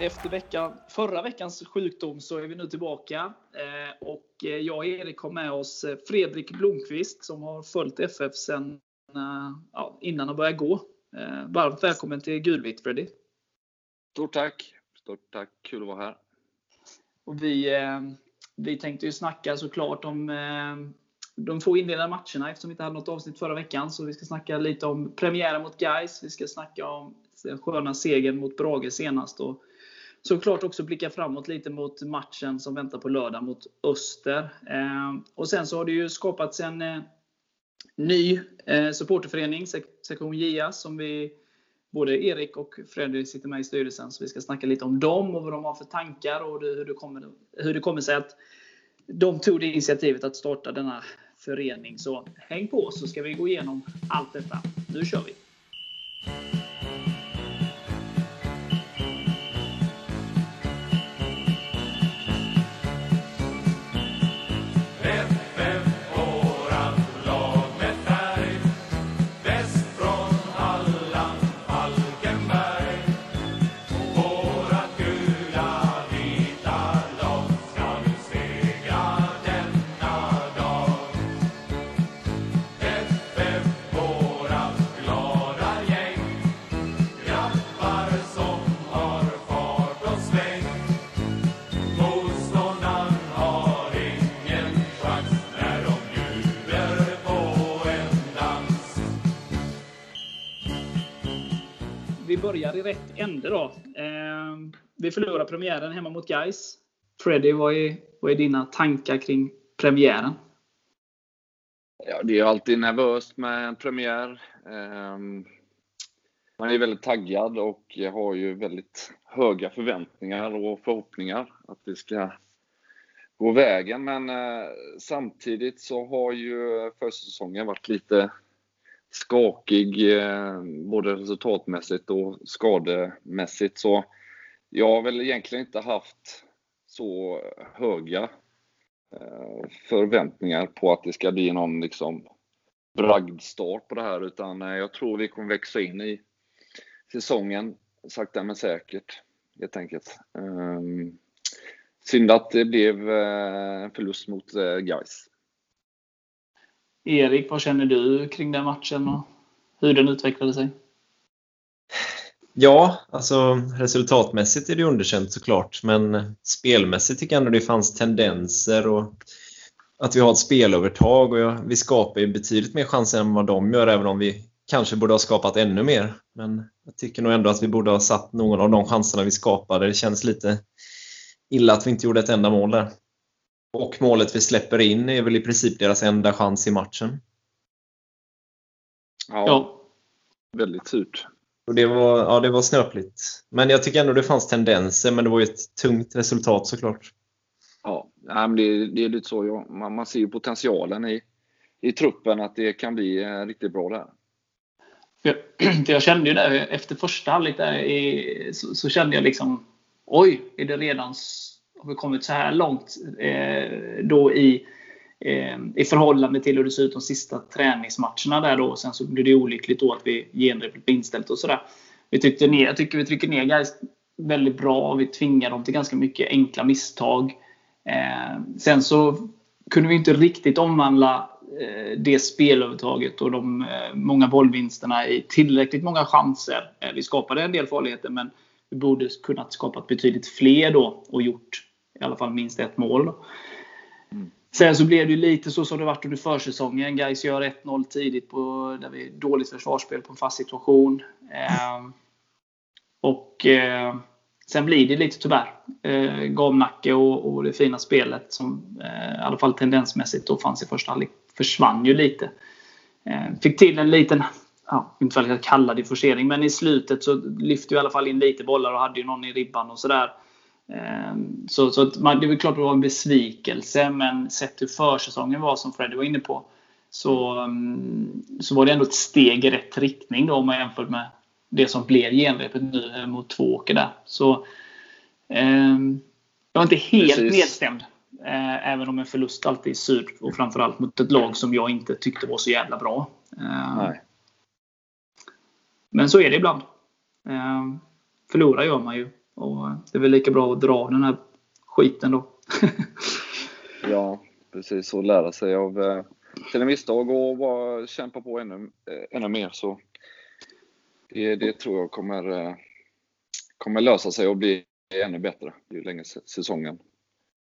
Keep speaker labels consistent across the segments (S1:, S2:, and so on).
S1: Efter veckan, förra veckans sjukdom så är vi nu tillbaka. Eh, och eh, jag och Erik har med oss eh, Fredrik Blomqvist som har följt FF sedan ja, innan han började gå. Varmt välkommen till Gulvitt Freddy.
S2: Stort tack! Stort tack, kul att vara här.
S1: Och vi, vi tänkte ju snacka såklart om de två inledande matcherna eftersom vi inte hade något avsnitt förra veckan. Så vi ska snacka lite om premiären mot Gais. Vi ska snacka om den sköna segern mot Brage senast. Och såklart också blicka framåt lite mot matchen som väntar på lördag mot Öster. Eh, och sen så har det ju skapats en eh, ny eh, supporterförening, sektion JA, som vi både Erik och Fredrik sitter med i styrelsen. Så vi ska snacka lite om dem och vad de har för tankar och hur det kommer, hur det kommer sig att de tog det initiativet att starta denna förening. Så häng på så ska vi gå igenom allt detta. Nu kör vi! Börjar i rätt ände då. Eh, vi förlorar premiären hemma mot Gais. Freddy, vad är, vad är dina tankar kring premiären?
S2: Ja, det är alltid nervöst med en premiär. Eh, man är väldigt taggad och har ju väldigt höga förväntningar och förhoppningar att det ska gå vägen. Men eh, samtidigt så har ju försäsongen varit lite skakig eh, både resultatmässigt och skademässigt. Så jag har väl egentligen inte haft så höga eh, förväntningar på att det ska bli någon liksom bragdstart på det här utan eh, jag tror vi kommer växa in i säsongen sakta men säkert helt enkelt. Ehm, synd att det blev en förlust mot Gais.
S1: Erik, vad känner du kring den matchen och hur den utvecklade sig?
S3: Ja, alltså resultatmässigt är det underkänt såklart, men spelmässigt tycker jag ändå det fanns tendenser och att vi har ett spelövertag och vi skapar ju betydligt mer chanser än vad de gör, även om vi kanske borde ha skapat ännu mer. Men jag tycker nog ändå att vi borde ha satt någon av de chanserna vi skapade. Det känns lite illa att vi inte gjorde ett enda mål där. Och målet vi släpper in är väl i princip deras enda chans i matchen.
S2: Ja. ja. Väldigt surt.
S3: Och det var, ja, det var snöpligt. Men jag tycker ändå det fanns tendenser, men det var ju ett tungt resultat såklart.
S2: Ja, men det, det är lite så. Ja. Man, man ser ju potentialen i, i truppen att det kan bli eh, riktigt bra där.
S1: Jag, jag kände ju det efter första halvlek så, så, kände jag liksom Oj, är det redan har vi kommit så här långt eh, då i, eh, i förhållande till hur det ser ut de sista träningsmatcherna där då. Sen så blev det olyckligt då att vi genrepet blev inställt och sådär. Vi tyckte ner, jag tycker vi trycker ner guys väldigt bra. Vi tvingar dem till ganska mycket enkla misstag. Eh, sen så kunde vi inte riktigt omvandla eh, det spelövertaget och de eh, många bollvinsterna i tillräckligt många chanser. Eh, vi skapade en del farligheter men vi borde kunnat skapa betydligt fler då och gjort i alla fall minst ett mål. Mm. Sen så blev det lite så som det varit under försäsongen. Gais gör 1-0 tidigt på där vi dåligt försvarsspel på en fast situation. Eh, och eh, Sen blir det lite tyvärr eh, gamnacke och, och det fina spelet som eh, i alla fall tendensmässigt då fanns i första halvlek försvann ju lite. Eh, fick till en liten, ja, inte väl att kalla det forcering, men i slutet så lyfte vi i alla fall in lite bollar och hade ju någon i ribban och sådär. Ehm, så, så man, det är klart att det var en besvikelse, men sett hur försäsongen var, som Freddy var inne på, så, mm, så var det ändå ett steg i rätt riktning då, om man jämför med det som blev genrepet nu mot Tvååker där. Så eh, jag var inte helt Precis. nedstämd. Eh, även om en förlust alltid är sur och framförallt mot ett lag som jag inte tyckte var så jävla bra. Eh, men så är det ibland. Eh, förlora gör man ju Och det är väl lika bra att dra den här skiten då.
S2: ja, precis. Och lära sig av eh, sina misstag och bara kämpa på ännu, eh, ännu mer. Så det, det tror jag kommer, eh, kommer lösa sig och bli ännu bättre ju längre säsongen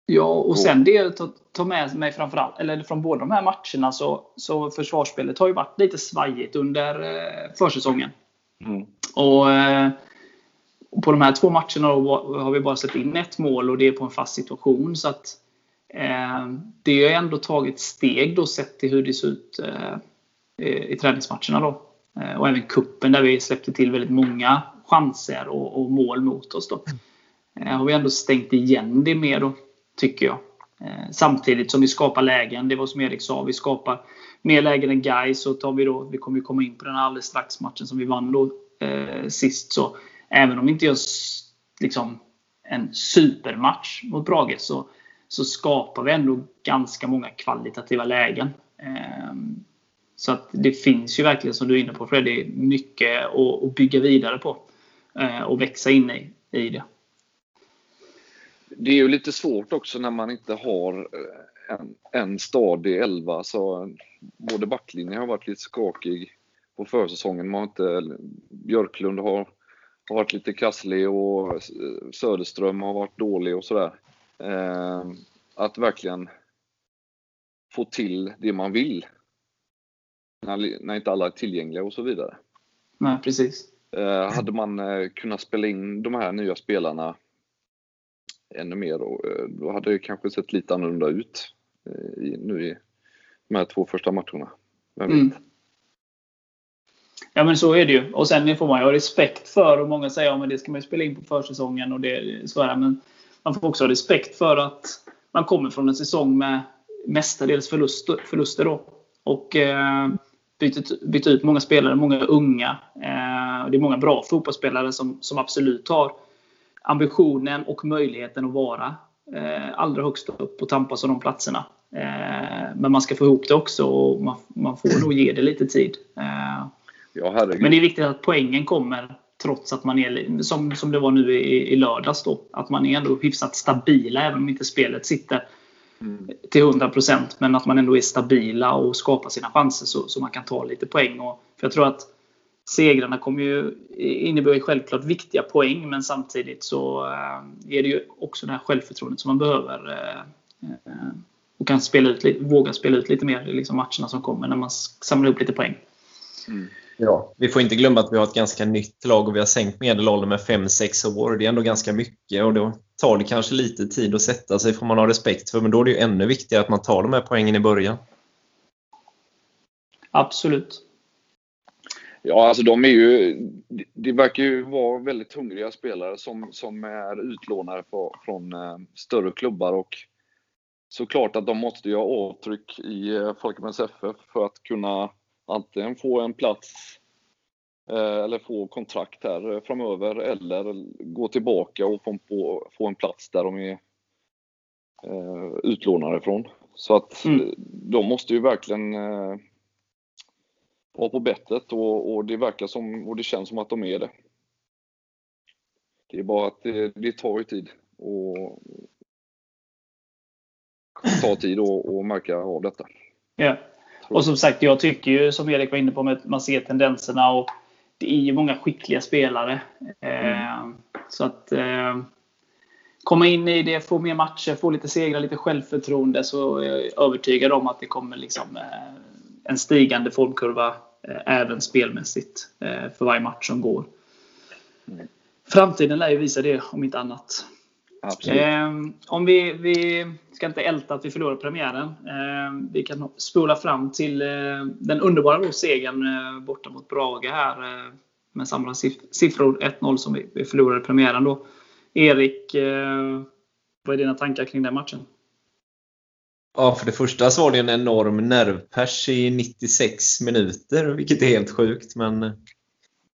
S1: Ja, och sen det att ta med mig framförallt, eller från båda de här matcherna så, så försvarsspelet har ju varit lite svajigt under eh, försäsongen. Mm. Och eh, på de här två matcherna har vi bara släppt in ett mål och det är på en fast situation. Så att eh, det har ändå tagit steg då sett till hur det ser ut eh, i träningsmatcherna då. Eh, och även kuppen där vi släppte till väldigt många chanser och, och mål mot oss. Då. Eh, har vi ändå stängt igen det mer då, tycker jag. Eh, samtidigt som vi skapar lägen. Det var som Erik sa, vi skapar mer lägen än Gais. Så tar vi då, vi kommer ju komma in på den alldeles strax matchen som vi vann då eh, sist. Så även om vi inte gör liksom, en supermatch mot Brage så, så skapar vi ändå ganska många kvalitativa lägen. Eh, så att det finns ju verkligen, som du är inne på Freddy, mycket att, att bygga vidare på. Eh, och växa in i, i det
S2: det är ju lite svårt också när man inte har eh, en, en stadig elva. Så eh, både backlinjen har varit lite skakig på försäsongen. Man har inte, Björklund har, har varit lite krasslig och Söderström har varit dålig och sådär. Eh, att verkligen få till det man vill. När, när inte alla är tillgängliga och så vidare.
S1: Nej, precis.
S2: Eh, hade man eh, kunnat spela in de här nya spelarna ännu mer. Och, eh, då hade det kanske sett lite annorlunda ut i, nu i de här två första matcherna. Vem vet? Mm.
S1: Ja men så är det ju. Och sen får man ju ha respekt för, och många säger att ja, det ska man ju spela in på försäsongen och det så är Men man får också ha respekt för att man kommer från en säsong med mestadels förluster. förluster då. Och eh, bytt, bytt ut många spelare, många unga. Eh, det är många bra fotbollsspelare som, som absolut har ambitionen och möjligheten att vara eh, allra högst upp och tampas om de platserna. Eh, men man ska få ihop det också och man, man får nog ge det lite tid. Eh, ja, men det är viktigt att poängen kommer trots att man är, som, som det var nu i, i lördags, då, att man är ändå hyfsat stabila även om inte spelet sitter mm. till 100% men att man ändå är stabila och skapar sina chanser så, så man kan ta lite poäng. Och, för jag tror att segrarna kommer ju innebära självklart viktiga poäng men samtidigt så är det ju också det här självförtroendet som man behöver. Eh, och kan spela ut, våga spela ut lite mer i liksom matcherna som kommer när man samlar upp lite poäng.
S3: Mm. Ja, vi får inte glömma att vi har ett ganska nytt lag och vi har sänkt medelåldern med 5-6 år. Det är ändå ganska mycket och då tar det kanske lite tid att sätta sig får man ha respekt för. Men då är det ju ännu viktigare att man tar de här poängen i början.
S1: Absolut.
S2: Ja, alltså de är ju, det verkar ju vara väldigt hungriga spelare som, som är utlånade på, från eh, större klubbar och såklart att de måste göra avtryck i eh, Falkenbergs FF för att kunna antingen få en plats eh, eller få kontrakt här framöver eller gå tillbaka och få, en plats där de är eh, utlånade ifrån. Så att mm. de måste ju verkligen eh, vara på bettet och, och, det verkar som, och det känns som att de är det. Det är bara att det, det tar ju tid och ta tid och, och märka av detta.
S1: Ja. Och som sagt, jag tycker ju som Erik var inne på, att man ser tendenserna och det är ju många skickliga spelare. Eh, mm. så att eh, komma in i det, få mer matcher, få lite segrar, lite självförtroende så är jag övertygad om att det kommer liksom eh, en stigande formkurva även spelmässigt för varje match som går. Mm. Framtiden lär ju visa det om inte annat.
S2: Absolut. Eh,
S1: om vi, vi ska inte älta att vi förlorar premiären. Eh, vi kan spola fram till eh, den underbara då, segern eh, borta mot Brage här med samma siffror 1-0 som vi, vi förlorade premiären då. Erik, vad är dina tankar kring den matchen?
S3: Ja, för det första så var det en enorm nervpers i 96 minuter, vilket är helt sjukt. Men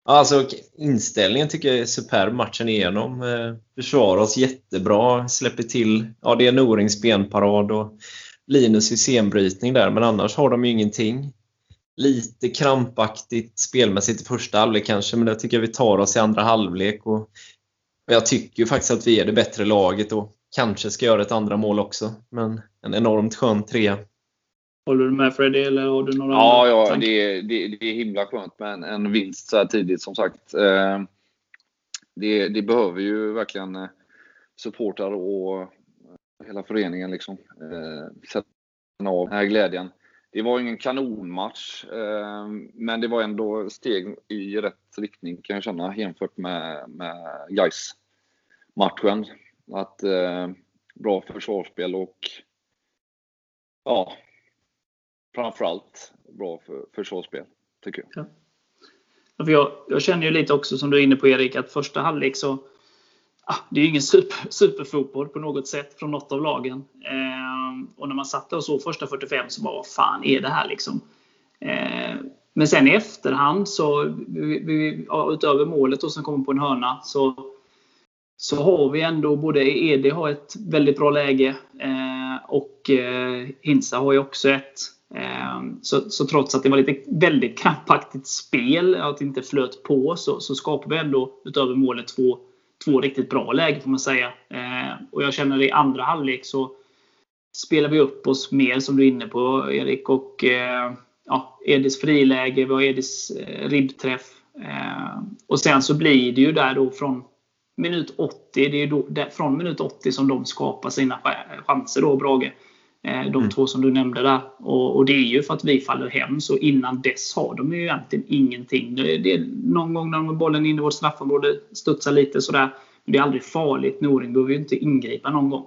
S3: alltså, inställningen tycker jag är superb matchen igenom. Eh, försvarar oss jättebra, släpper till. Ja, det är Norings benparad och Linus systembrytning där, men annars har de ju ingenting. Lite krampaktigt spelmässigt i första halvlek kanske, men det tycker jag vi tar oss i andra halvlek. Och jag tycker ju faktiskt att vi är det bättre laget och kanske ska göra ett andra mål också. Men en enormt skön trea.
S1: Håller du med Freddy eller har du några
S2: Ja, ja det, det, det är himla skönt med en, en vinst så här tidigt som sagt. Eh, det, det behöver ju verkligen eh, supportrar och hela föreningen liksom sätta av den här glädjen. Det var ingen kanonmatch, men det var ändå steg i rätt riktning kan jag känna jämfört med, med Gais matchen Att bra försvarsspel och ja, framförallt bra för försvarsspel, tycker jag.
S1: Ja. För jag, jag känner ju lite också, som du är inne på Erik, att första halvlek så ah, det är ju ingen super, superfotboll på något sätt från något av lagen. Eh, och när man satt där och såg första 45 så bara, vad fan är det här liksom? Eh, men sen i efterhand, så vi, vi, utöver målet och som kommer på en hörna, så, så har vi ändå både Edi har ett väldigt bra läge eh, och eh, Hinsa har ju också ett. Ehm, så, så, trots att det var lite väldigt krampaktigt spel, att det inte flöt på, så, så skapade vi ändå utöver målet två, två riktigt bra lägen får man säga. Ehm, och jag känner i andra halvlek så spelar vi upp oss mer som du är inne på Erik. Och eh, ja, Edis friläge, vi har Edis eh, ribbträff. Ehm, och sen så blir det ju där då från minut 80, det är då, från minut 80 som de skapar sina chanser då, Brage. Eh, de mm. två som du nämnde där. Och, och, det är ju för att vi faller hem. Så innan dess har de ju egentligen ingenting. Det, det är någon gång när de har bollen in i vårt straffområde studsar lite sådär. Men det är aldrig farligt. Noring behöver ju inte ingripa någon gång.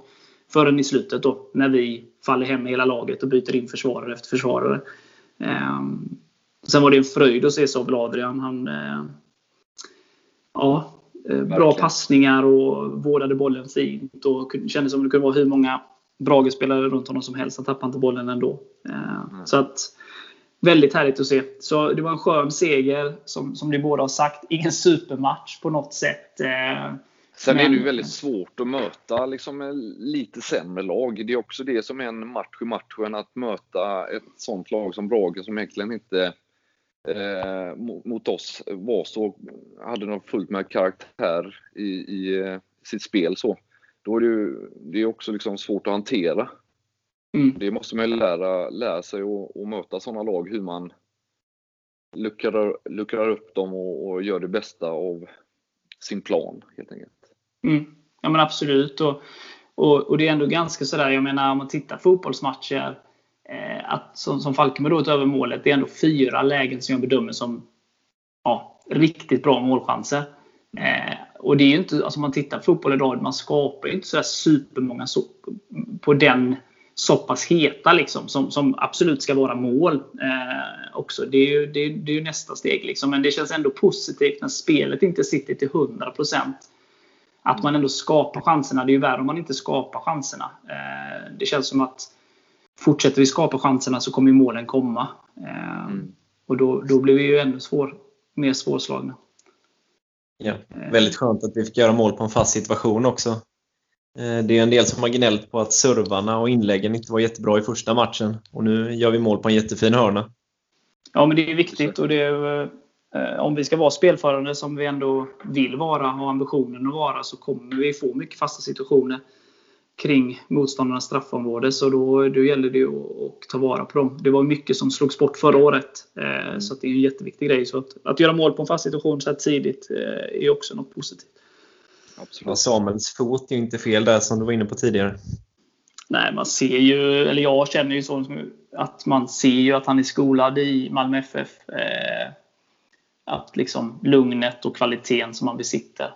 S1: Förrän i slutet då. När vi faller hem med hela laget och byter in försvarare efter försvarare. Um, sen var det en fröjd att se Sobel Adrian. Han, uh, ja, uh, bra passningar och vårdade bollen fint. Och kändes som det kunde vara hur många Brage-spelare runt honom som helst. Han tappade inte bollen ändå. Mm. Så att, väldigt härligt att se. Så det var en skön seger, som, som ni båda har sagt. Ingen supermatch på något sätt. Eh,
S2: Sen men... är det ju väldigt svårt att möta liksom, lite sämre lag. Det är också det som är en match i matchen, att möta ett sånt lag som Brage som egentligen inte eh, mot oss var så, hade de fullt med karaktär i, i eh, sitt spel. så då är det ju det är också liksom svårt att hantera. Mm. Det måste man ju lära, lära sig att möta sådana lag, hur man luckrar, luckrar upp dem och, och, gör det bästa av sin plan helt enkelt.
S1: Mm. Ja men absolut. Och, och, och, det är ändå ganska sådär, jag menar om man tittar fotbollsmatcher, eh, att, som, som Falkenberg då utöver målet, det är ändå fyra lägen som jag bedömer som ja, riktigt bra målchanser. Och det är ju inte, alltså man tittar på fotboll idag, man skapar ju inte så supermånga så, på den så pass heta liksom, som, som absolut ska vara mål. Eh, också. Det är, ju, det, är, det är ju nästa steg. Liksom. Men det känns ändå positivt när spelet inte sitter till 100%. Att man ändå skapar chanserna. Det är ju värre om man inte skapar chanserna. Eh, det känns som att fortsätter vi skapa chanserna så kommer målen komma. Eh, mm. Och då, då blir vi ju ännu svår, mer svårslagna.
S3: Ja, väldigt skönt att vi fick göra mål på en fast situation också. Eh, det är en del som har gnällt på att servarna och inläggen inte var jättebra i första matchen. Och nu gör vi mål på en jättefin hörna.
S1: Ja, men det är viktigt. och det är, eh, Om vi ska vara spelförande som vi ändå vill vara, och har ambitionen att vara, så kommer vi få mycket fasta situationer kring motståndarnas straffområde. Så då, då gäller det att, ta vara på dem. Det var mycket som slogs bort förra året. Eh, mm. Så det är en jätteviktig grej. Så att, att göra mål på en fast situation så här tidigt eh, är också något positivt.
S3: Absolut. Samuels fot är ju inte fel där som du var inne på tidigare.
S1: Nej, man ser ju, eller jag känner ju så att man ser ju att han är skolad i Malmö FF. Eh, att liksom lugnet och kvaliteten som han besitter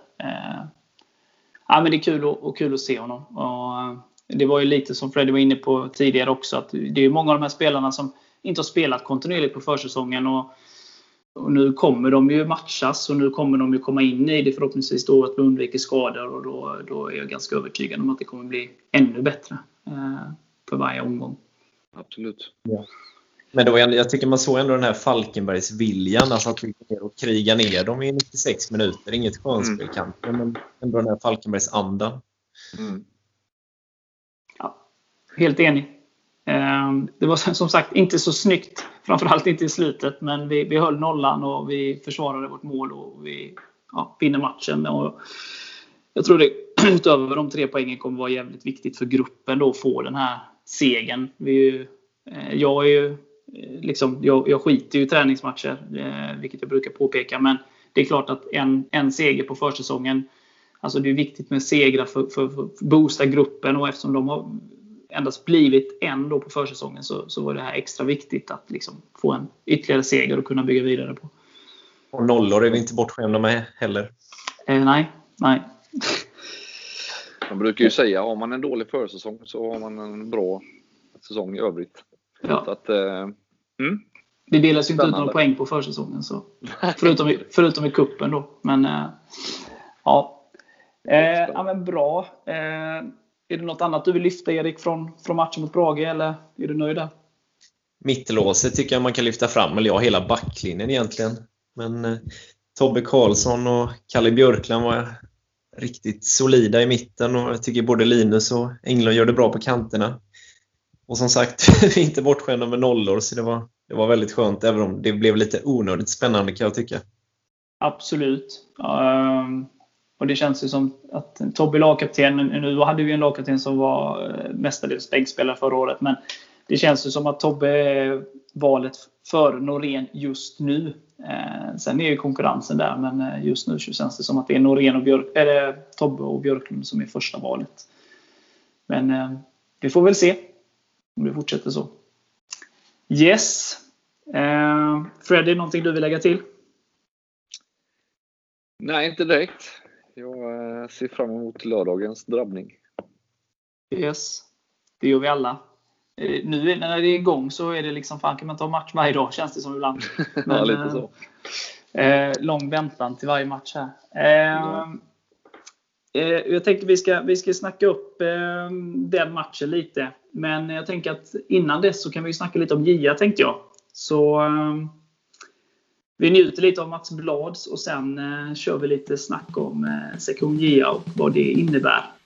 S1: ja, men det är kul och, och kul att se honom. Och eh, det var ju lite som Freddy var inne på tidigare också, att det är många av de här spelarna som inte har spelat kontinuerligt på försäsongen. Och, och nu kommer de ju matchas och nu kommer de ju komma in i det förhoppningsvis då att vi undviker skador och då, då är jag ganska övertygad om att det kommer bli ännu bättre eh, för varje omgång.
S2: Absolut.
S3: Ja. Men ändå, jag tycker man såg ändå den här Falkenbergs viljan, alltså att ner och kriga ner dem i 96 minuter. Inget skönspel mm. kanske, men ändå den här Falkenbergs andan. Mm.
S1: Ja, helt enig. Ehm, det var som sagt inte så snyggt, framförallt inte i slutet, men vi, vi höll nollan och vi försvarade vårt mål och vi ja, vinner matchen. Och jag tror det utöver de tre poängen kommer vara jävligt viktigt för gruppen då att få den här segern. Vi är ju, eh, jag är ju liksom, jag, jag skiter ju i träningsmatcher, vilket jag brukar påpeka. Men det är klart att en, en seger på försäsongen Alltså det är viktigt med segrar för, för, för att boosta gruppen och eftersom de har endast blivit en då på försäsongen så, så var det här extra viktigt att liksom få en ytterligare seger och kunna bygga vidare på.
S3: Och nollor är vi inte bortskämda med heller.
S1: Eh, nej, nej.
S2: Man brukar ju säga har man en dålig försäsong så har man en bra säsong i övrigt.
S1: Ja.
S2: Så att, eh, mm.
S1: Det delas ju inte ut några poäng på försäsongen. Så. Förutom, i, förutom i kuppen då. Men eh, ja. Eh, ja men bra. Eh, är det något annat du vill lyfta Erik från, från matchen mot Brage eller är du nöjd där?
S3: Mittlåset tycker jag man kan lyfta fram, eller ja, hela backlinjen egentligen. Men eh, Tobbe Karlsson och Kalle Björkland var riktigt solida i mitten och jag tycker både Linus och Englund gör det bra på kanterna. Och som sagt, vi är inte bortskämda med nollor så det var, det var väldigt skönt även om det blev lite onödigt spännande kan jag tycka.
S1: Absolut. Um, och det känns ju som att Tobbe lagkapten, nu hade vi en lagkapten som var eh, mestadels bänkspelare förra året, men det känns ju som att Tobbe är valet för Norén just nu. Ehm, sen är ju konkurrensen där, men eh, just nu känns det som att det är Norén och Björk, eller Tobbe och Björklund som är första valet. Men ehm, vi får väl se om det fortsätter så. Yes. Eh, Fred, är det någonting du vill lägga till?
S2: Nej, inte direkt. Jag eh, ser fram emot lördagens drabbning.
S1: Yes, det gör vi alla. Eh, nu när det är igång så är det liksom, fan kan man ta match varje dag känns det som ibland.
S2: Men, ja, lite så.
S1: Eh, lång väntan till varje match här. Eh, ja eh, jag tänkte vi ska, vi ska snacka upp eh, den matchen lite. Men jag tänker att innan dess så kan vi snacka lite om Gia tänkte jag. Så eh, vi njuter lite av Mats Blads och sen eh, kör vi lite snack om eh, sektion Gia och vad det innebär.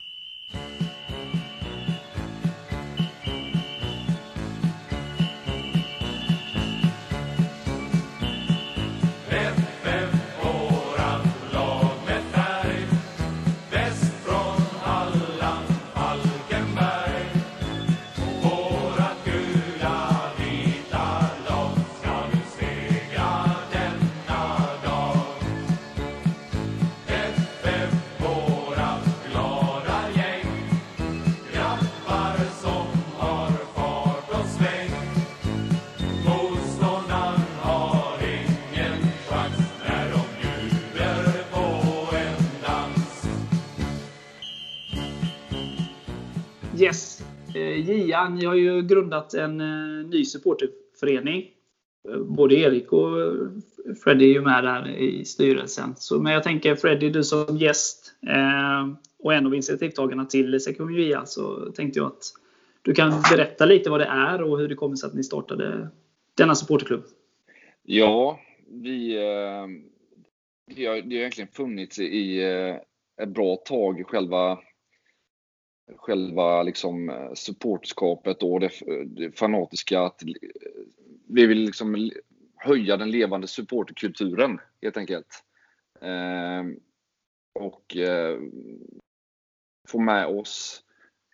S1: Ni har ju grundat en eh, ny supporterförening. Eh, både Erik och eh, Freddy är ju med där i styrelsen. Så, men jag tänker Freddy, du som gäst eh, och en av initiativtagarna till Sektion så tänkte jag att du kan berätta lite vad det är och hur det kommer sig att ni startade denna supporterklubb.
S2: Ja, vi, eh, det, har, det har egentligen funnits i eh, ett bra tag, själva själva liksom eh, supportskapet och det, eh, det fanatiska. Att eh, vi vill liksom höja den levande supporterkulturen helt enkelt. Eh, och eh, få med oss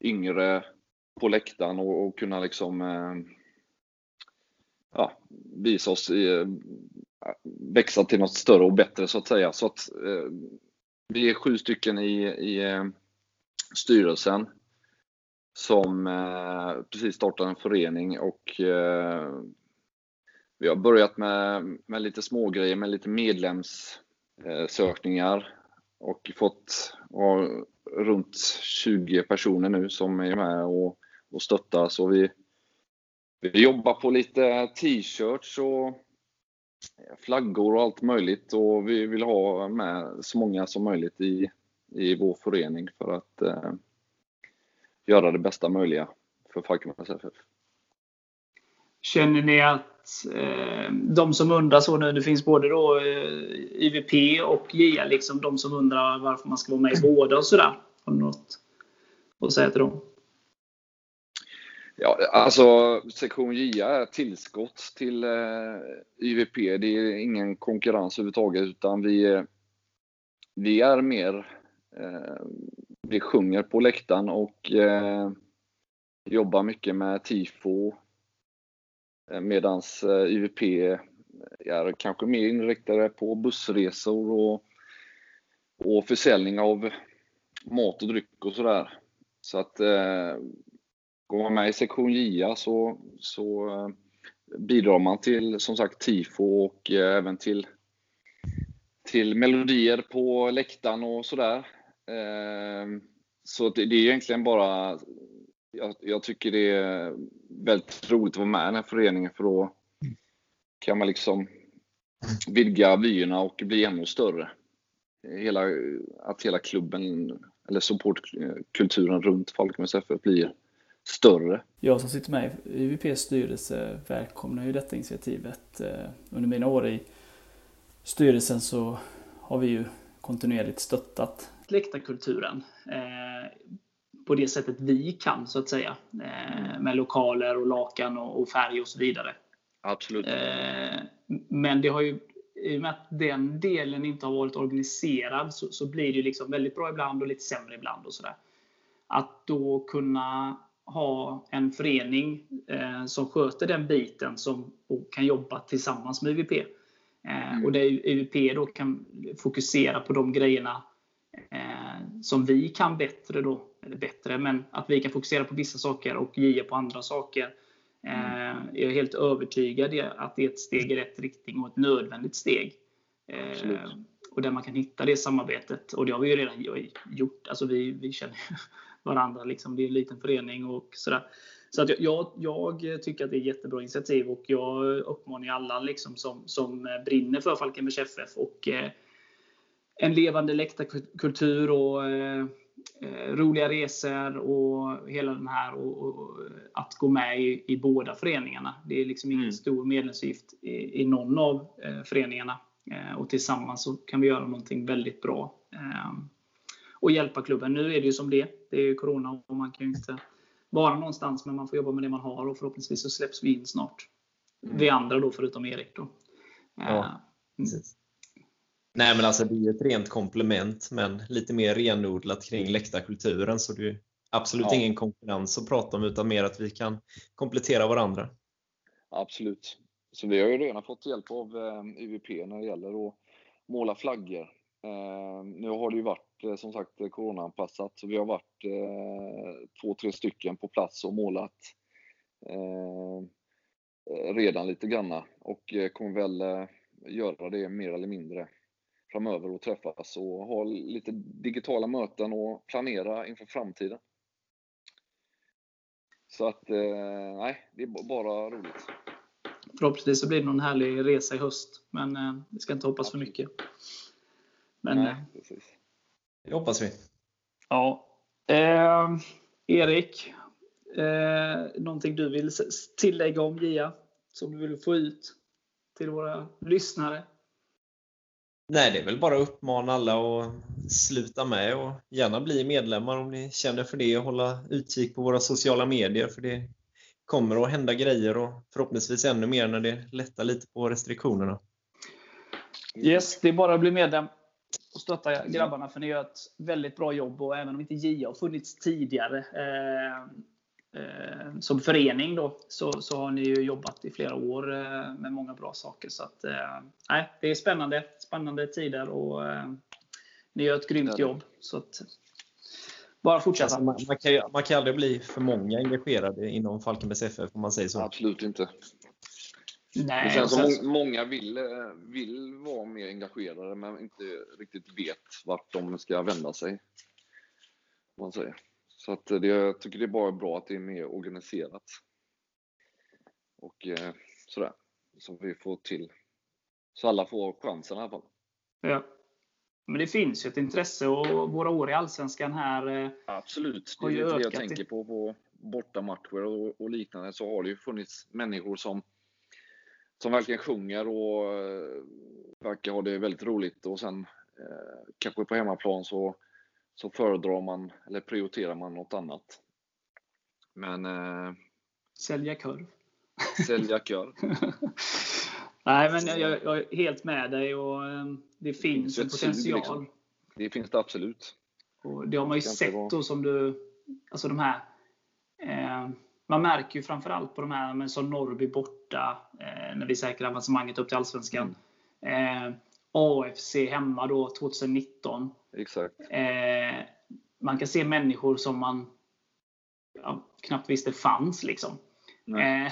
S2: yngre på läktaren och, och kunna liksom eh, ja, visa oss, i, växa till något större och bättre så att säga. Så att eh, vi är sju stycken i, i eh, styrelsen som eh, precis startade en förening och eh, vi har börjat med, med lite smågrejer med lite medlemssökningar och fått ja, runt 20 personer nu som är med och, och stöttar. Så vi, vi jobbar på lite t-shirts och flaggor och allt möjligt och vi vill ha med så många som möjligt i, i vår förening för att eh, göra det bästa möjliga för Falkenbergs FF.
S1: Känner ni att eh, de som undrar så nu, det finns både då eh, IVP och JA, liksom de som undrar varför man ska vara med i båda och sådär. Har du något att säga till dem?
S2: Ja, alltså sektion JA är tillskott till eh, IVP. Det är ingen konkurrens överhuvudtaget utan vi, vi är mer Eh, Ehm, vi sjunger på läktaren och eh, jobbar mycket med tifo. Eh, Medan UVP eh, är kanske mer inriktade på bussresor och, och försäljning av mat och dryck och sådär. Så att eh, går man med i sektion JA så, så eh, bidrar man till som sagt tifo och eh, även till, till melodier på läktaren och sådär. Ehm, så det, det är egentligen bara jag, jag, tycker det är väldigt roligt att vara med i den här föreningen för då kan man liksom vidga vyerna och bli ännu större. Hela, att hela klubben, eller supportkulturen runt Falkenbergs FF blir större.
S1: Jag som sitter med i UVPs styrelse välkomnar ju detta initiativet. Eh, under mina år i styrelsen så har vi ju kontinuerligt stöttat läktarkulturen eh, på det sättet vi kan så att säga. Eh, med lokaler och lakan och färg och så vidare.
S2: Absolut.
S1: Men det har ju i och med att den delen inte har varit organiserad så, så blir det liksom väldigt bra ibland och lite sämre ibland. och sådär. Att då kunna ha en förening eh, som sköter den biten som, och kan jobba tillsammans med UVP. Eh, mm. Och där UVP då kan fokusera på de grejerna eh, som vi kan bättre. Då, eller bättre, men att vi kan fokusera på vissa saker och GIA på andra saker. Mm. Jag är helt övertygad att det är ett steg i rätt riktning och ett nödvändigt steg. Absolut. Och där man kan hitta det samarbetet. Och det har vi ju redan gjort. Alltså vi, vi känner varandra. Liksom. Det är en liten förening och sådär. Så att jag, jag, tycker att det är ett jättebra initiativ och jag uppmanar alla liksom som, som brinner för Falkenbergs FF och eh, en levande läktarkultur och eh, eh, roliga resor och hela den här och, och att gå med i, i, båda föreningarna. Det är liksom ingen mm. stor medlemsavgift i, i någon av eh, föreningarna eh, och tillsammans så kan vi göra någonting väldigt bra. Eh, och hjälpa klubben. Nu är det ju som det Det är ju Corona och man kan ju inte vara någonstans, men man får jobba med det man har och förhoppningsvis så släpps vi in snart. Mm. Vi andra då, förutom Erik. Då.
S3: Ja, uh, Nej, men alltså det är ett rent komplement, men lite mer renodlat kring läktarkulturen. Så det är absolut ja. ingen konkurrens att prata om, utan mer att vi kan komplettera varandra.
S2: Absolut. Så vi har ju redan fått hjälp av eh, UVP när det gäller att måla flaggor. Eh, nu har det ju varit eh, som sagt coronaanpassat, så vi har varit eh, två, tre stycken på plats och målat redan lite granna och kommer väl göra det mer eller mindre framöver och träffas och ha lite digitala möten och planera inför framtiden. Så att, nej, det är bara roligt.
S1: Förhoppningsvis så blir det någon härlig resa i höst, men vi ska inte hoppas för mycket. Men, Nej, precis.
S3: Det hoppas vi.
S1: Ja. Eh, Erik, eh, någonting du vill tillägga om GIA? Som du vill få ut till våra lyssnare?
S3: Nej, det är väl bara att uppmana alla att sluta med och gärna bli medlemmar om ni känner för det och hålla utkik på våra sociala medier för det kommer att hända grejer och förhoppningsvis ännu mer när det lättar lite på restriktionerna.
S1: Yes, det är bara att bli medlem och stötta grabbarna för ni gör ett väldigt bra jobb och även om inte JA har funnits tidigare eh, eh, som förening då, så, så har ni ju jobbat i flera år eh, med många bra saker. Så att, eh, det är spännande, spännande tider och eh, ni gör ett grymt jobb. Så att, bara fortsätta. Alltså
S3: man, man, kan, man kan aldrig bli för många engagerade inom Falkenbergs FF om man säger så.
S2: Absolut inte. Nej, känns som sen... många vill, eh, vill vara mer engagerade men inte riktigt vet vart de ska vända sig. Man säger. Så att det, jag tycker det är bara bra att det är mer organiserat. Och eh, sådär. Så vi får till så alla får chansen i alla fall.
S1: Ja. Men det finns ju ett intresse och våra år i Allsvenskan här
S2: eh, Absolut. Det är det jag tänker på på bortamatcher och, och liknande så har det ju funnits människor som som verkligen sjunger och eh, verkar ha det väldigt roligt och sen eh, kanske på hemmaplan så, så föredrar man eller prioriterar man något annat. Men... Eh,
S1: sälja korv.
S2: Sälja korv.
S1: Nej, men jag, jag, är helt med dig och eh, det finns, det en potential. Sug, liksom.
S2: Det finns det absolut.
S1: Och det har man ju sett då som du, alltså de här eh, man märker ju framförallt på de här men som Norrby borta, eh, när vi säkrar avancemanget upp till Allsvenskan. Mm. Eh, AFC hemma då 2019.
S2: Exakt.
S1: Eh, man kan se människor som man ja, knappt visste fanns. Liksom. Eh,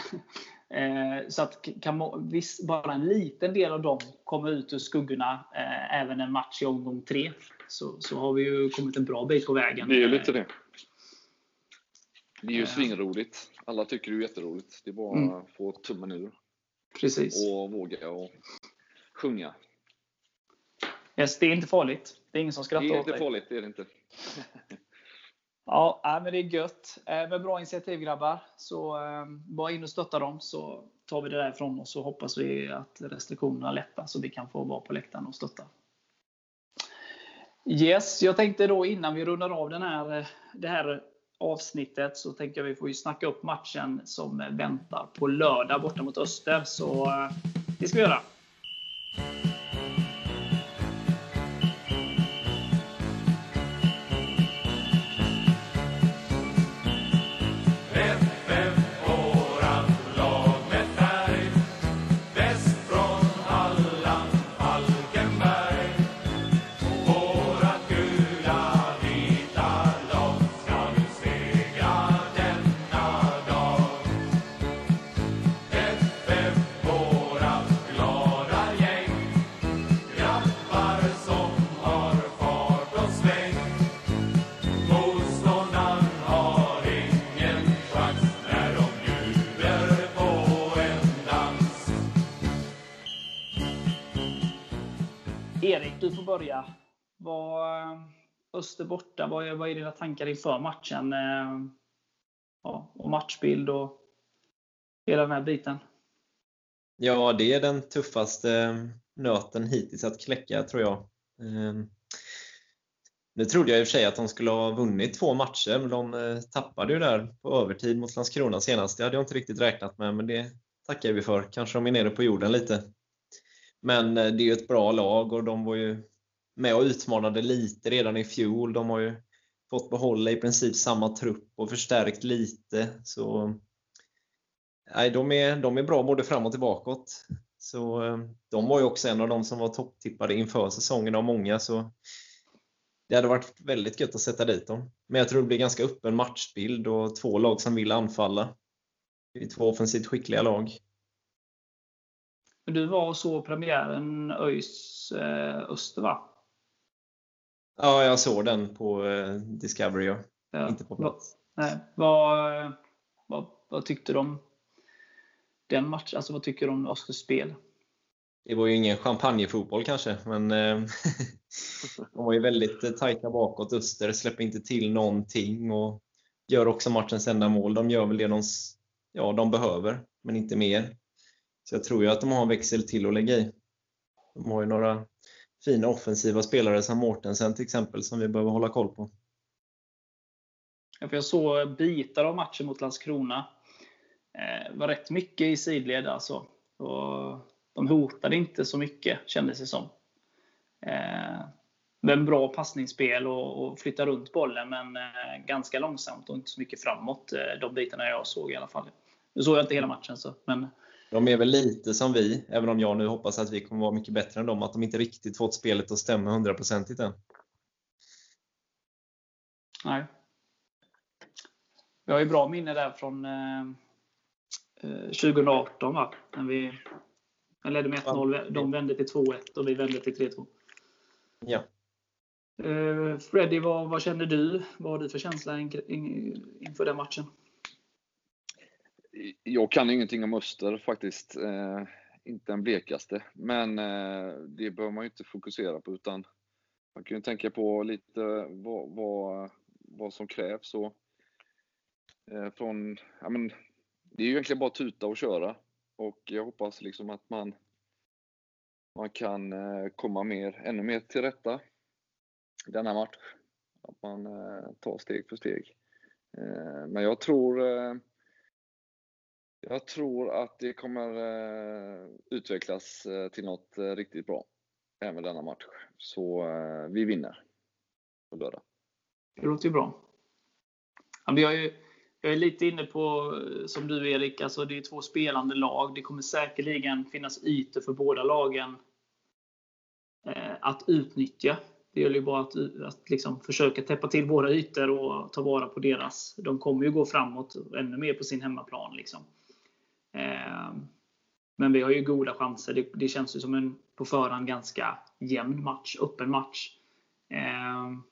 S1: eh, så att kan visst, bara en liten del av dem kommer ut ur skuggorna eh, även en match i omgång tre, så, så har vi ju kommit en bra bit på vägen.
S2: Det är lite det. Det är ju svinroligt. Alla tycker det är jätteroligt. Det är bara mm. att få tummen ur.
S1: Precis.
S2: Och våga och sjunga.
S1: Yes, det är inte farligt. Det är ingen som skrattar åt
S2: dig. Det är inte farligt, det är det inte.
S1: ja, men det är gött. Eh, med bra initiativ grabbar. Så eh, bara in och stötta dem så tar vi det därifrån och så hoppas vi att restriktionerna lättar så vi kan få vara på läktaren och stötta. Yes, jag tänkte då innan vi rundar av den här, eh, det här avsnittet så tänker jag vi får ju snacka upp matchen som väntar på lördag borta mot Öster. Så eh, det ska vi göra. Börja. Vad, eh, Öster borta, vad är, vad är dina tankar inför matchen? Eh, ja, och matchbild och hela den här biten.
S3: Ja, det är den tuffaste eh, nöten hittills att kläcka, tror jag. Ehm, nu trodde jag i och för sig att de skulle ha vunnit två matcher, men de tappade ju där på övertid mot Landskrona senast. Det hade jag inte riktigt räknat med, men det tackar vi för. Kanske de är nere på jorden lite. Men det är ju ett bra lag och de var ju med och utmanade lite redan i fjol. De har ju fått behålla i princip samma trupp och förstärkt lite. Så nej, de, är, de är bra både fram och tillbakåt. Så eh, de var ju också en av de som var topptippade inför säsongen av många. Så det hade varit väldigt gött att sätta dit dem. Men jag tror det blir ganska öppen matchbild och två lag som vill anfalla. Det är två offensivt skickliga lag.
S1: Du var och såg premiären ÖIS eh, Öster, va?
S3: Ja, jag såg den på eh, Discovery. Ja. Ja. Inte på plats.
S1: Nej. Vad, vad, vad tyckte du om den matchen? Alltså, vad tycker du om Östers spel?
S3: Det var ju ingen champagnefotboll kanske, men eh, de var ju väldigt eh, tajta bakåt. Öster släpper inte till någonting och gör också matchens enda mål. De gör väl det de, ja, de behöver, men inte mer. Så jag tror ju att de har en växel till att lägga i. De har ju några fina offensiva spelare som Mortensen till exempel som vi behöver hålla koll på.
S1: Jag såg bitar av matchen mot Landskrona. Eh, det var rätt mycket i sidled alltså. Och de hotade inte så mycket kändes det som. Eh, men bra passningsspel och, flytta runt bollen men eh, ganska långsamt och inte så mycket framåt. De bitarna jag såg i alla fall. Nu såg jag inte hela matchen så, men
S3: de är väl lite som vi, även om jag nu hoppas att vi kommer vara mycket bättre än dem, att de inte riktigt fått spelet att stämma hundraprocentigt än.
S1: Nej. Vi har ju bra minne där från eh, 2018 eh, va? När vi ledde med 1-0. De vände till 2-1 och vi vände till 3-2.
S3: Ja.
S1: Eh, Freddy, vad, vad kände du? Vad har du för känsla inför den matchen?
S2: Jag kan ingenting om Öster faktiskt. Eh, inte den blekaste. Men eh, det bör man ju inte fokusera på utan man kan ju tänka på lite vad, vad, vad som krävs. Och, eh, från, ja, men, det är ju egentligen bara tuta och köra. Och jag hoppas liksom att man, man kan eh, komma mer, ännu mer till rätta i denna match. Att man eh, tar steg för steg. Eh, men jag tror eh, jag tror att det kommer eh, utvecklas eh, till något eh, riktigt bra även denna match. Så eh, vi vinner på lördag.
S1: Det låter ju bra. Jag, är, jag är lite inne på, eh, som du Erik, alltså det är två spelande lag. Det kommer säkerligen finnas ytor för båda lagen eh, att utnyttja. Det gäller ju bara att, att liksom försöka täppa till våra ytor och ta vara på deras. De kommer ju gå framåt ännu mer på sin hemmaplan. Liksom. Ehm, men vi har ju goda chanser. Det, det, känns ju som en på förhand ganska jämn match, öppen match. Ehm,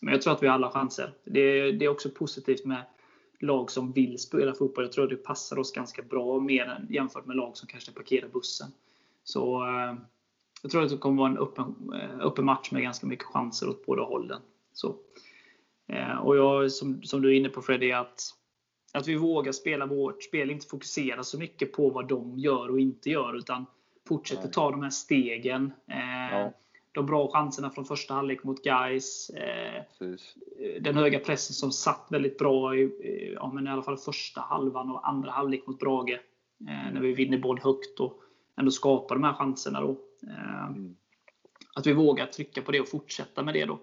S1: men jag tror att vi har alla chanser. Det, det, är också positivt med lag som vill spela fotboll. Jag tror att det passar oss ganska bra mer än, jämfört med lag som kanske parkerar bussen. Så ehm, jag tror att det kommer vara en öppen, eh, öppen match med ganska mycket chanser åt båda hållen. Så. Och jag, som, som du är inne på Freddy, att, att vi vågar spela vårt spel, inte fokusera så mycket på vad de gör och inte gör, utan fortsätter ta de här stegen. Eh, ja. De bra chanserna från första halvlek mot Gais. Eh, den höga pressen som satt väldigt bra i, ja, men i alla fall första halvan och andra halvlek mot Brage. Eh, när vi vinner boll högt och ändå skapar de här chanserna. Då. Eh, mm. Att vi vågar trycka på det och fortsätta med det. då.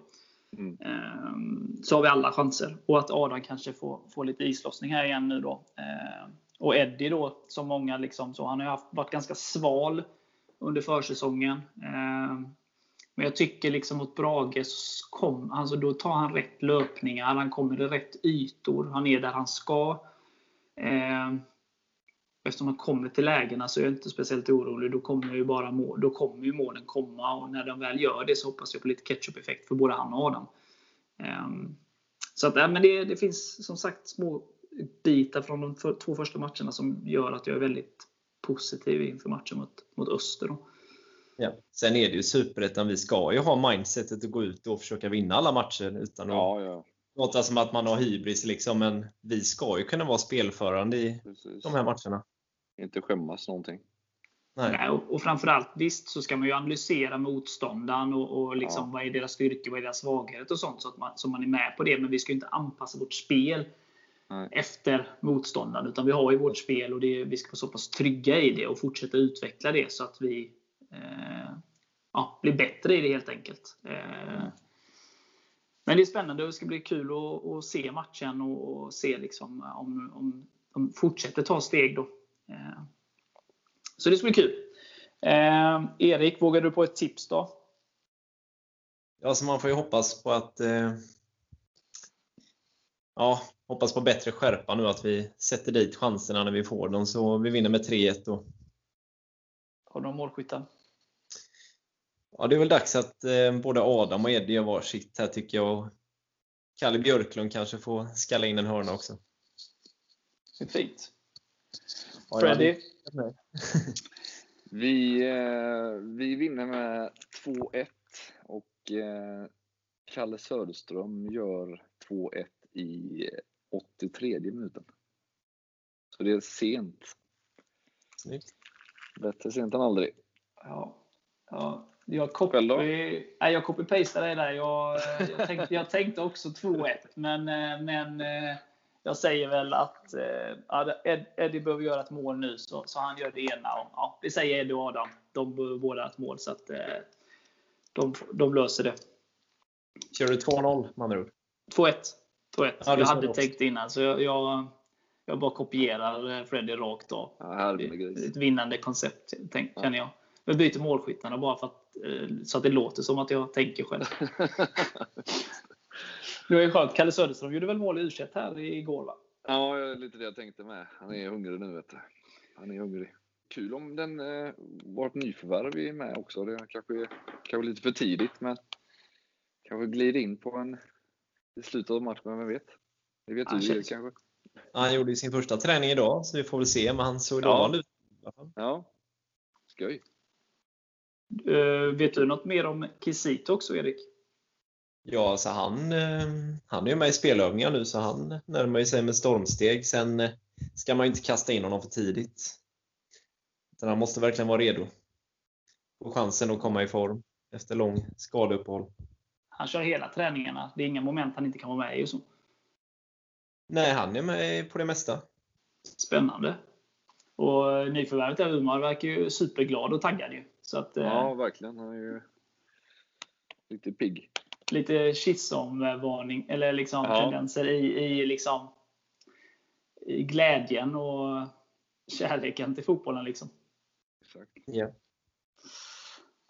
S1: Mm. Ehm, så har vi alla chanser. Och att Adam kanske får, får lite islossning här igen nu då. Ehm, och Eddie då, som många liksom, så han har haft, varit ganska sval under försäsongen. Ehm, men jag tycker liksom mot Brage, kom, alltså då tar han rätt löpningar, han kommer i rätt ytor, han är där han ska. Eftersom man kommer till lägena så är jag inte speciellt orolig. Då kommer ju, bara mål, då kommer ju målen komma och när de väl gör det så hoppas jag på lite ketchup-effekt för både han och Adam. Um, så att, men det, det, finns som sagt små bitar från de för, två första matcherna som gör att jag är väldigt positiv inför matchen mot, mot Öster. Då.
S3: Ja. Sen är det ju superettan. Vi ska ju ha mindsetet att gå ut och försöka vinna alla matcher utan att ja, ja. låta som att man har hybris. Liksom. Men vi ska ju kunna vara spelförande i Precis. de här matcherna.
S2: Inte skämmas någonting.
S1: Nej. Nej, och, och framförallt, visst så ska man ju analysera motståndaren och, och liksom, ja. vad är deras styrka, vad är deras svaghet och sånt så att man, så man är med på det. Men vi ska inte anpassa vårt spel Nej. efter motståndaren. Utan vi har ju vårt spel och det, vi ska vara så pass trygga i det och fortsätta utveckla det så att vi eh, ja, blir bättre i det helt enkelt. Eh, men det är spännande och det ska bli kul att, att se matchen och, och se liksom om, om de fortsätter ta steg. Då. Eh, så det ska bli kul. Eh, Erik, vågar du på ett tips då?
S3: Ja, så man får ju hoppas på att eh, ja, hoppas på bättre skärpa nu, att vi sätter dit chanserna när vi får dem. Så vi vinner med 3-1. Och...
S1: Har du målskyttar?
S3: Ja, det är väl dags att eh, både Adam och Eddie gör varsitt här tycker jag. Kalle Björklund kanske får skalla in en hörna också.
S1: Det är fint. Freddy?
S2: vi, eh, vi vinner med 2-1 och eh, Kalle Söderström gör 2-1 i 83 minuten. Så det är sent.
S3: Snyggt.
S2: Bättre sent än aldrig.
S1: Ja. ja. Jag copy, nej, jag copy-pastade det där. Jag, jag, tänkte, jag tänkte också 2-1, men, eh, men jag säger väl att eh, Eddie behöver göra ett mål nu, så, så han gör det ena. Och, ja, vi säger Eddie och Adam. De behöver båda ett mål, så att eh, de, de löser det.
S3: Kör du 2-0 med andra ord?
S1: 2-1. 2-1. Ja, jag hade tänkt innan, så jag, jag, jag bara kopierar Freddy rakt av.
S2: Ja,
S1: ett vinnande koncept, tänk, ja. känner jag. Jag byter målskyttarna bara för att, eh, så att det låter som att jag tänker själv. Det var ju skönt. Kalle Söderström gjorde väl mål i u här igår va?
S2: Ja, lite det jag tänkte med. Han är hungrig nu vet du. Han är hungrig. Kul om den eh, var ett nyförvärv är med också. Det kanske är kanske lite för tidigt men kanske glider in på en i slutet av matchen, vem vet? Det vet han du känns... kanske?
S3: Han gjorde sin första träning idag, så vi får väl se. Men han såg lovande
S2: ja. ut. Ja, skoj.
S1: Uh, vet du något mer om Kisito också, Erik?
S3: Ja, alltså han, eh, han är ju med i spelövningar nu så han närmar sig med stormsteg. Sen eh, ska man ju inte kasta in honom för tidigt. Utan han måste verkligen vara redo. Få chansen att komma i form efter lång skadeuppehåll.
S1: Han kör hela träningarna. Det är inga moment han inte kan vara med i. Så.
S3: Nej, han är med på det mesta.
S1: Spännande. Och eh, nyförvärvet där, Umar, verkar ju superglad och taggad. Ju. Så att,
S2: ja, verkligen. Han är ju riktigt pigg.
S1: Lite Chisholm-varning, eller liksom
S2: Ja.
S1: tendenser i, i, liksom, i glädjen och kärleken till fotbollen. Liksom.
S2: Exakt.
S3: Ja.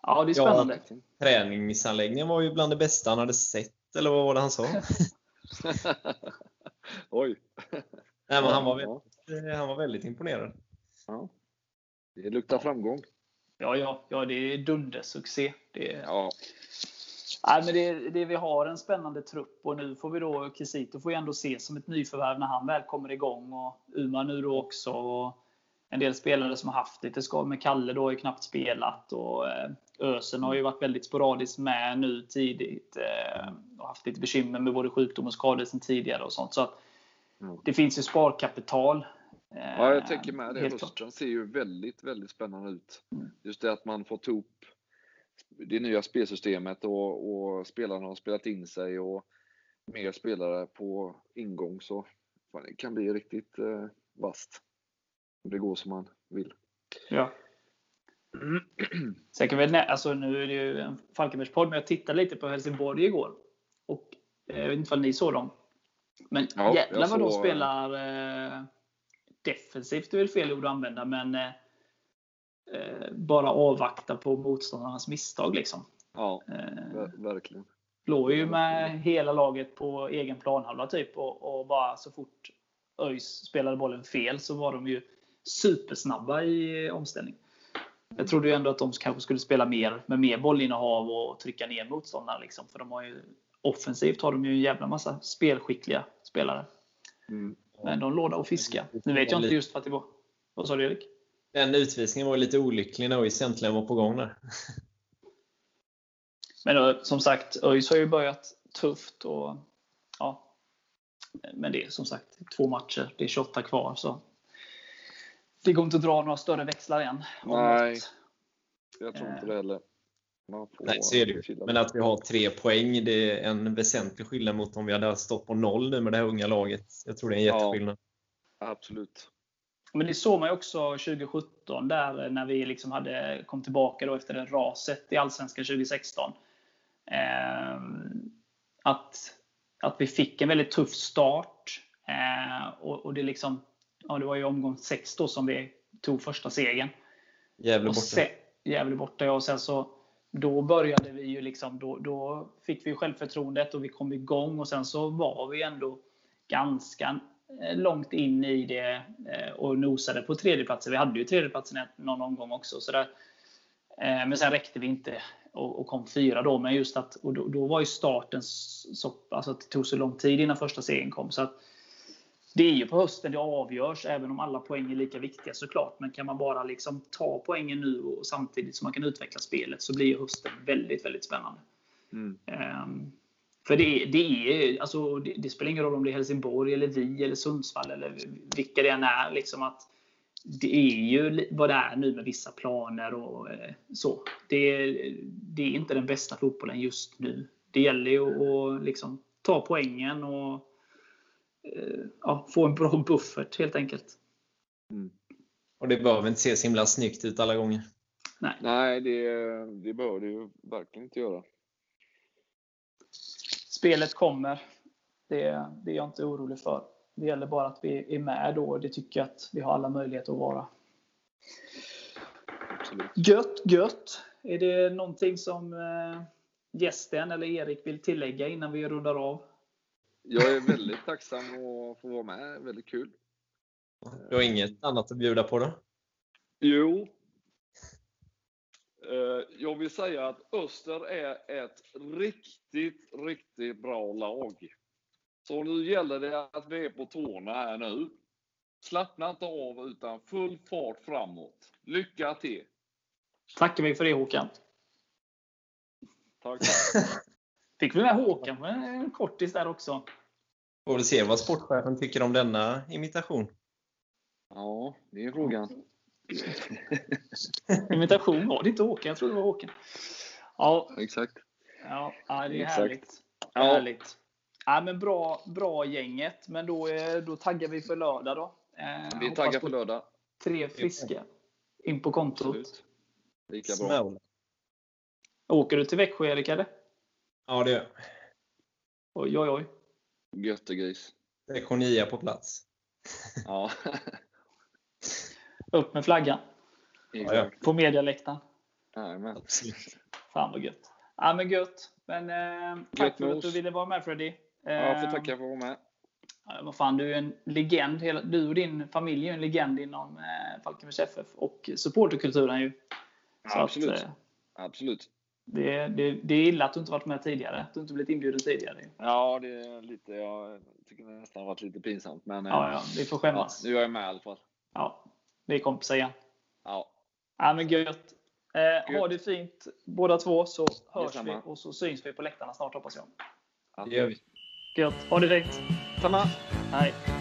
S1: Ja, det är
S3: Ja,
S1: spännande.
S3: Träningsanläggningen var ju bland det bästa han hade sett, eller vad var det han sa?
S2: Oj.
S3: Nej, men han, var
S2: Ja,
S3: väldigt, han var väldigt imponerad.
S2: ja. Det luktar framgång.
S1: Ja, ja, ja, det är dundersuccé. Det, är-
S2: Ja,
S1: Nej, men det, det, vi har en spännande trupp och nu får vi då, Kisito får ju ändå ses som ett nyförvärv när han väl kommer igång. Och Uma nu då också. Och en del spelare som har haft lite skador. Med Kalle då har ju knappt spelat. Och eh, Ösen har ju varit väldigt sporadiskt med nu tidigt. Eh, och haft lite bekymmer med både sjukdom och skador sedan tidigare och sånt. Så att
S2: Mm.
S1: det finns ju sparkapital. Eh,
S2: ja jag tänker med det. Hösten ser ju väldigt, väldigt spännande ut.
S1: Mm.
S2: Just det att man fått ihop det nya spelsystemet och, och spelarna har spelat in sig och mer spelare på ingång så fan, det kan bli riktigt eh, vasst. Om det går som man vill.
S1: Ja. Sen kan vi, alltså nu är det ju en Falkenbergspodd, men jag tittade lite på Helsingborg igår. Och eh, jag vet inte om ni såg dem. Men
S2: Ja,
S1: jävlar vad de
S2: såg-
S1: spelar eh, defensivt. Det är väl fel ord att använda, men eh, bara avvakta på motståndarnas misstag. Liksom.
S2: Ja,
S1: Eh,
S2: ver- verkligen.
S1: låg ju med hela laget på egen planhalva typ och, och bara så fort ÖIS spelade bollen fel så var de ju supersnabba i omställning. Jag trodde ju ändå att de kanske skulle spela mer med mer bollinnehav och trycka ner motståndarna. Liksom, för de har ju, offensivt har de ju en jävla massa spelskickliga spelare.
S2: Mm.
S1: Men de låda och fiska. Nu vet jag inte just för att det var... Vad sa du Erik?
S3: Den utvisningen var lite olycklig när ÖIS äntligen var på gång där.
S1: Men då, som sagt, ÖIS har ju börjat tufft. Och, ja, men det är som sagt två matcher. Det är 28 kvar. Så det går inte att dra några större växlar än.
S2: Nej. Jag tror inte
S1: Eh.
S2: det heller. Man får
S3: Nej, så är det ju. Men att vi har tre poäng, det är en väsentlig skillnad mot om vi hade stått på noll nu med det här unga laget. Jag tror det är en
S2: Ja.
S3: jätteskillnad.
S2: Absolut.
S1: Men det såg man ju också 2017 där när vi liksom hade kom tillbaka då efter det raset i Allsvenskan 2016. Ehm, att, att vi fick en väldigt tuff start. Eh, och, och det, liksom, ja, det var ju omgång 6 då som vi tog första segern.
S3: Gävle borta.
S1: se, Gävle borta, ja. Och sen så, då började vi ju liksom, då, då fick vi självförtroendet och vi kom igång och sen så var vi ändå ganska eh, långt in i det eh, och nosade på tredjeplatsen. Vi hade ju tredjeplatsen någon omgång också. Så där. Eh, Men sen räckte vi inte och kom fyra då. Men just att, och då, då var ju starten så, alltså att det tog så lång tid innan första segern kom. Så att, det är ju på hösten det avgörs, även om alla poäng är lika viktiga såklart. Men kan man bara liksom ta poängen nu och samtidigt som man kan utveckla spelet så blir hösten väldigt, väldigt spännande.
S2: Mm.
S1: Ehm, för det, det, är, alltså, det, det spelar ingen roll om det är Helsingborg, eller vi, eller Sundsvall eller vilka det än är. Liksom att det är ju vad det är nu med vissa planer och eh, så. Det, det är inte den bästa fotbollen just nu. Det gäller ju att liksom, ta poängen och eh, ja, få en bra buffert helt enkelt.
S2: Mm.
S3: Och det behöver inte se så himla snyggt ut alla gånger.
S2: Nej, det, det bör det ju verkligen inte göra.
S1: Spelet kommer. Det, det är jag inte orolig för. Det gäller bara att vi är med då och det tycker jag att vi har alla möjligheter att vara.
S2: Absolut.
S1: Gött, gött! Är det någonting som eh, gästen eller Erik vill tillägga innan vi rundar av?
S2: Jag är väldigt tacksam att få vara med. Väldigt kul.
S3: Du har inget annat att bjuda på då?
S2: Jo. Eh, Jag vill säga att Öster är ett riktigt, riktigt bra lag. Så nu gäller det att vi är på tårna här nu. Slappna inte av utan full fart framåt. Lycka till!
S1: Tackar vi för det Håkan.
S2: Tack!
S1: Fick vi med Håkan med en kortis där också?
S3: Får väl se vad sportchefen tycker om denna imitation.
S2: Ja, det är frågan.
S1: Imitation var det inte Håkan? Jag trodde det var Håkan. Ja,
S2: Exakt.
S1: ja det är
S2: Exakt.
S1: härligt.
S2: Ja.
S1: Härligt. Ja, men bra, bra gänget. Men då, är- då taggar vi för lördag då. Eh,
S2: Vi
S1: hoppas
S2: taggar
S1: på
S2: för lördag.
S1: Tre friska in på kontot.
S2: Absolut. Lika bra.
S1: Åker du till Växjö Erik eller?
S3: Ja, det gör jag.
S1: Oj, oj, oj.
S2: Göttegris.
S3: Är Cornelia på plats.
S2: Ja,
S1: Upp med flaggan
S2: exakt.
S1: på medialäktaren.
S2: Jajamän.
S1: Fan vad gött. Ja, men gött. Men eh, tack
S2: Gött
S1: för att du ville vara med Freddy. Eh,
S2: Jag får tacka för att vara med.
S1: Ja, vad fan, du är en legend. Hela, du och din familj är en legend inom eh, Falkenbergs FF och supporterkulturen ju. Så
S2: Absolut.
S1: Att, eh,
S2: Absolut.
S1: det, det, det är illa att du inte varit med tidigare. Att du inte blivit inbjuden tidigare.
S2: Ja, det är lite, jag tycker det nästan varit lite pinsamt. Men eh,
S1: Ja, ja, vi får
S2: ja,
S1: skämmas.
S2: nu är jag med i alla fall.
S1: Ja, vi är kompisar igen.
S2: Ja,
S1: Ja, men gött. Eh, ha det fint båda två så hörs vi och så syns vi på läktarna snart hoppas jag.
S3: Det gör vi.
S1: Gött. Ha det fint.
S2: Samma.
S1: Hej.